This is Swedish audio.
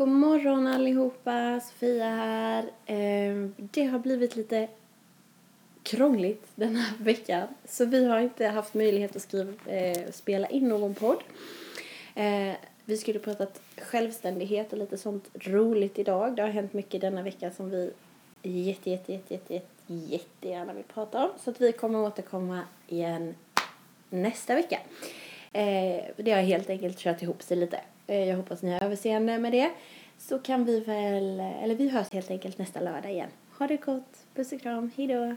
God morgon allihopa, Sofia här. Ehm, det har blivit lite krångligt den här veckan så vi har inte haft möjlighet att skriva, eh, spela in någon podd. Eh, vi skulle pratat självständighet och lite sånt roligt idag. Det har hänt mycket denna vecka som vi jätte, jätte, jätte, jätte, jätte, jättegärna vill prata om. Så att vi kommer återkomma igen nästa vecka. Eh, det har helt enkelt kört ihop sig lite. Eh, jag hoppas ni har överseende med det. Så kan vi väl, eller vi hörs helt enkelt nästa lördag igen. Ha det gott, puss och kram, hejdå!